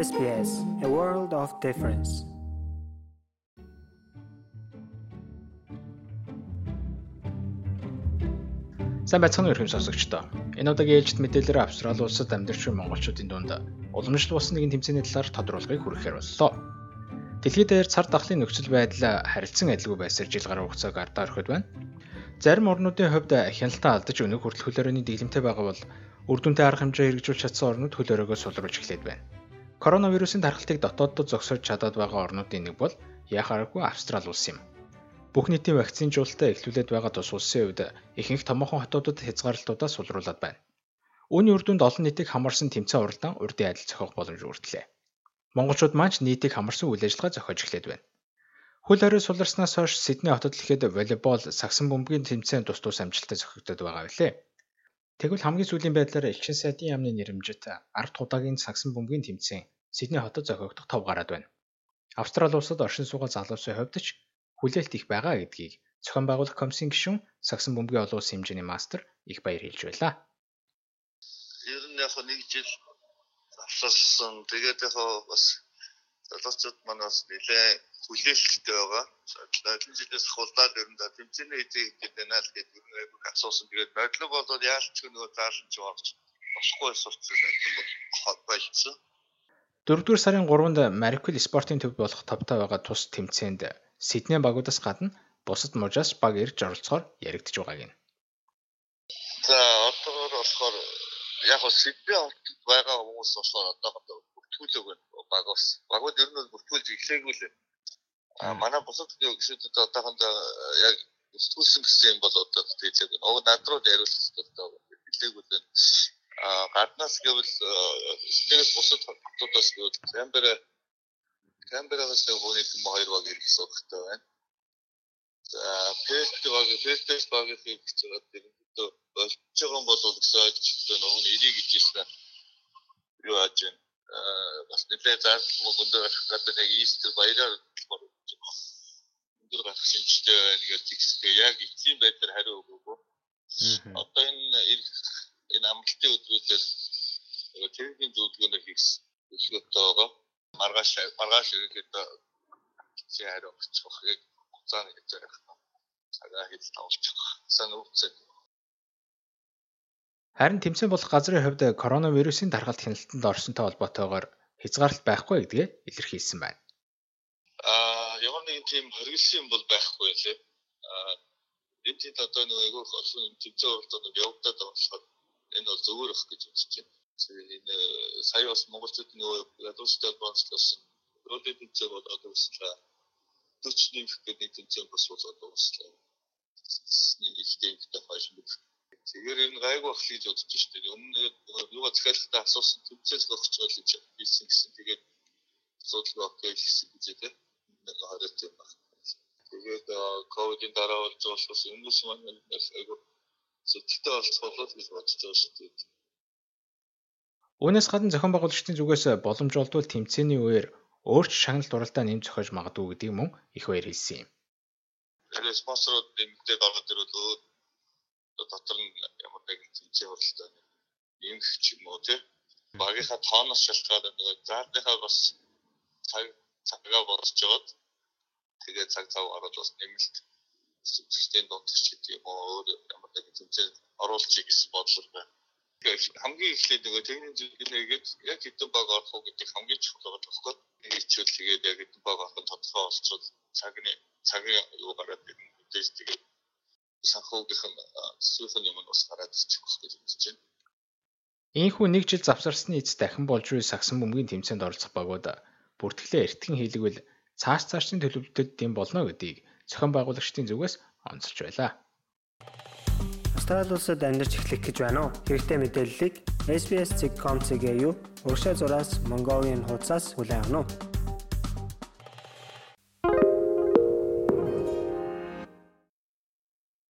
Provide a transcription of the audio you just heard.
SBS A World of Difference. Сайн байцгаана уу хүмүүс сонсогчдоо. Энэ удаагийн ээлжид мэдээлэлээр Австрали улсад амьдарч буй монголчуудын дунд уламжлалт болсон нэгэн тэмцээний талаар тодорхойлгыг хүргэхээр боллоо. Дэлхийд даяар цар тахлын нөхцөл байдал харилцан адилгүй байсаар жил гаруй хугацааг ардаа орхид байна. Зарим орнуудын хувьд хяналтаа алдаж өнөг хүртэл хөл хорионы дэглэмтэй байгаа бол үр дүнтэй арга хэмжээ хэрэгжүүлж чадсан орнууд хөл хоройгоо сулруулж эхлээд байна. Коронавирусын тархалтыг дотооддод зогсоож чадаад байгаа орнуудын нэг бол яхааргүй Австрали улс юм. Бүх нийтийн вакцинжуулалтаа эхлүүлээд байгаа тус улсын хувьд ихэнх томоохон хотуудад хязгаарлалтуудаа сулруулад байна. Үүний үр дүнд олон нийтийг хамарсан тэмцээн уралдаан урдын адил зохиох боломж үүрдлээ. Монголчууд маань нийтийг хамарсан үйл ажиллагаа зохиож эхлээд байна. Хөл хорой суларснаас хойш Сидней хотод ихэд волейбол, сагсан бөмбөгийн тэмцээн тус тус амжилттай зохигдод байгаа билээ. Тэгвэл хамгийн сүүлийн байдлаар Элчин сайдын яамны нэрэмжит 10 дахь удаагийн сагсан бөмбөгийн тэмцээн Сидней хотод зохиогдох тов гараад байна. Австрали улсад оршин суугаа залуусын хувьд ч хүлээлт их байгаа гэдгийг зохион байгуулах комиссийн гишүүн сагсан бөмбөгийн олон улсын хэмжээний мастер их баяр хэлж байлаа. Ер нь яг нэг жил авсарсан. Тэгээд яг бас залуучууд маань бас нэлээд хүлээлттэй байгаа. Нодлон жилээс хулдаад ер нь да тэмцээний эзэг гэдэг байна л гэдэг нь айгүй асуусан. Тэгээд нодлог бол яалч нөгөө заалж ч орж босхгүй сурцсан байсан бол байлцсан. 4-р сарын 3-нд Мариквел спортын төв болох товтой байгаа тус тэмцээнд Сидней багуудаас гадна бусад мужаас баг ирж оролцохоор яригдж байгааг нь. За одоогор болохоор яг Сидней хотод байгаа хүмүүс болохоор одоогор бүртгүүлэг байна багаас. Багууд ер нь бүртгүүлж эхлэегүй л. А манай бусад гişүүдэд одоохондоо яг бүртгүүлсэн гэсэн юм бол одоо хэлээгүй. Уг над руу яриулсан одоо хэлээгүй л. А гаднаас гэвэл нэгээс бусад хотуудаас гэвэл Камбера Камберагаас нэг хүний юм хоёр баг ирэх хэрэгтэй байна. За Перт баг Пертес багийн хийж байгаа тэр болж байгаа юм бол гэсэн ойлгомжтой нөгөө нэрийг ижсэн юу яаж вэ? Бас нэлээд зарлал өндөр гэдэг нэг Истер баяраар өндөр гарах шинжтэй байна гэж тэгсгээ яг эцсийн байдлаар хариу өгөөгүй. Одоо энэ энэ амралтын өдрүүдэд тэргийн зөвлөгөөнөө хийх төлөвлөгөөтэй байгаа. Маргааш маргааш ирэхэд чи хариу өгчих яг хугацааны ярих. Цагаа хийж тавуулчих. Сан үгцээ Харин тэмцээн болох газрын хувьд коронавирусын даргалт хяналтанд орсонтой холбоотойгоор хязгаарлалт байхгүй гэдгээ илэрхийлсэн байна. Аа ямар нэгэн тийм хоригдсан бол байхгүй лээ. Аа энэ тийм одоо нэг айгүй олон тэмцээн уралдаанууд явагдаад байгаа болохоор энэ бол зөвөр ах гэж үзэж байна. Энэ сая бас Монголчууд нөгөө ядуустай болцлосон. Өөрөөр тэмцээн болоод үүслээ. 40 нэмэх гэдэг тэмцээн бас болоод үүслээ. Нэг их тэмцээн хойш нэг Тэгэхээр энэ гайгүй ах хийж бодож штэ. Өмнө юугаа захиалалтаа асуусан тэмцээл зохицож байгаа гэж хэлсэн гэсэн. Тэгээд асуудал окей гэсэн гэж тийм. Нэг хараад байна. Тэгээд ковидын дараа болж байгаа учраас хүмүүс маань айгүй сэтгэлтэй болцгоолол гэж бодож байгаа штэ. Үүнээс гадна зохион байгуулагчдын зүгээс боломж олдвол тэмцээний үеэр өөрч шагналт уралдаа нэмж зохиож магадгүй гэдэг мөн их баяр хэлсэн юм. Тэгээд спонсорууд нэмэгдээд ороод ирвэл дотор нь ямар нэгэн тэмцээн хуралтай нэмэх ч юм уу тий багийнхаа тооноос шалтгаалаад нөгөө заардынхаа бас цаг цагаа бодож жоод тэгээ цаг цав ороод бас нэмэлт систем донтогч гэдэг юм уу ямар нэгэн тэмцээн оруулчих гэсэн бодлого байна. Хамгийн эхлээд нөгөө техник зүйлээгээд яг хэдэн баг орох уу гэдэг хамгийн чухал байгаа тоххой. Хичээл тэгээд яг хэдэн баг орох нь тодорхой болчихвол цагны цагийн юу гараад ирнэ. Тэгээд санхүүгийнх нь сүүх нь юм нь бас гараад ирчих байх гэж үзэж байна. Ийхүү нэг жил завсарсны эц дахин болж буй сагсан бөмбөгийн тэмцээнд оролцох багууд бүртгэлээ эртгэн хийлгвэл цааш цаашдын төлөвлөлтөд дэм болно гэдгийг зохион байгуулагчдын зүгээс онцолж байлаа. Австрали улсад амьдарч эхлэх гэж байна уу? Хэрэгтэй мэдээллийг SBS.com.cg юу урагшаа зураас Mongolian хуудасаас хүлээн авах нь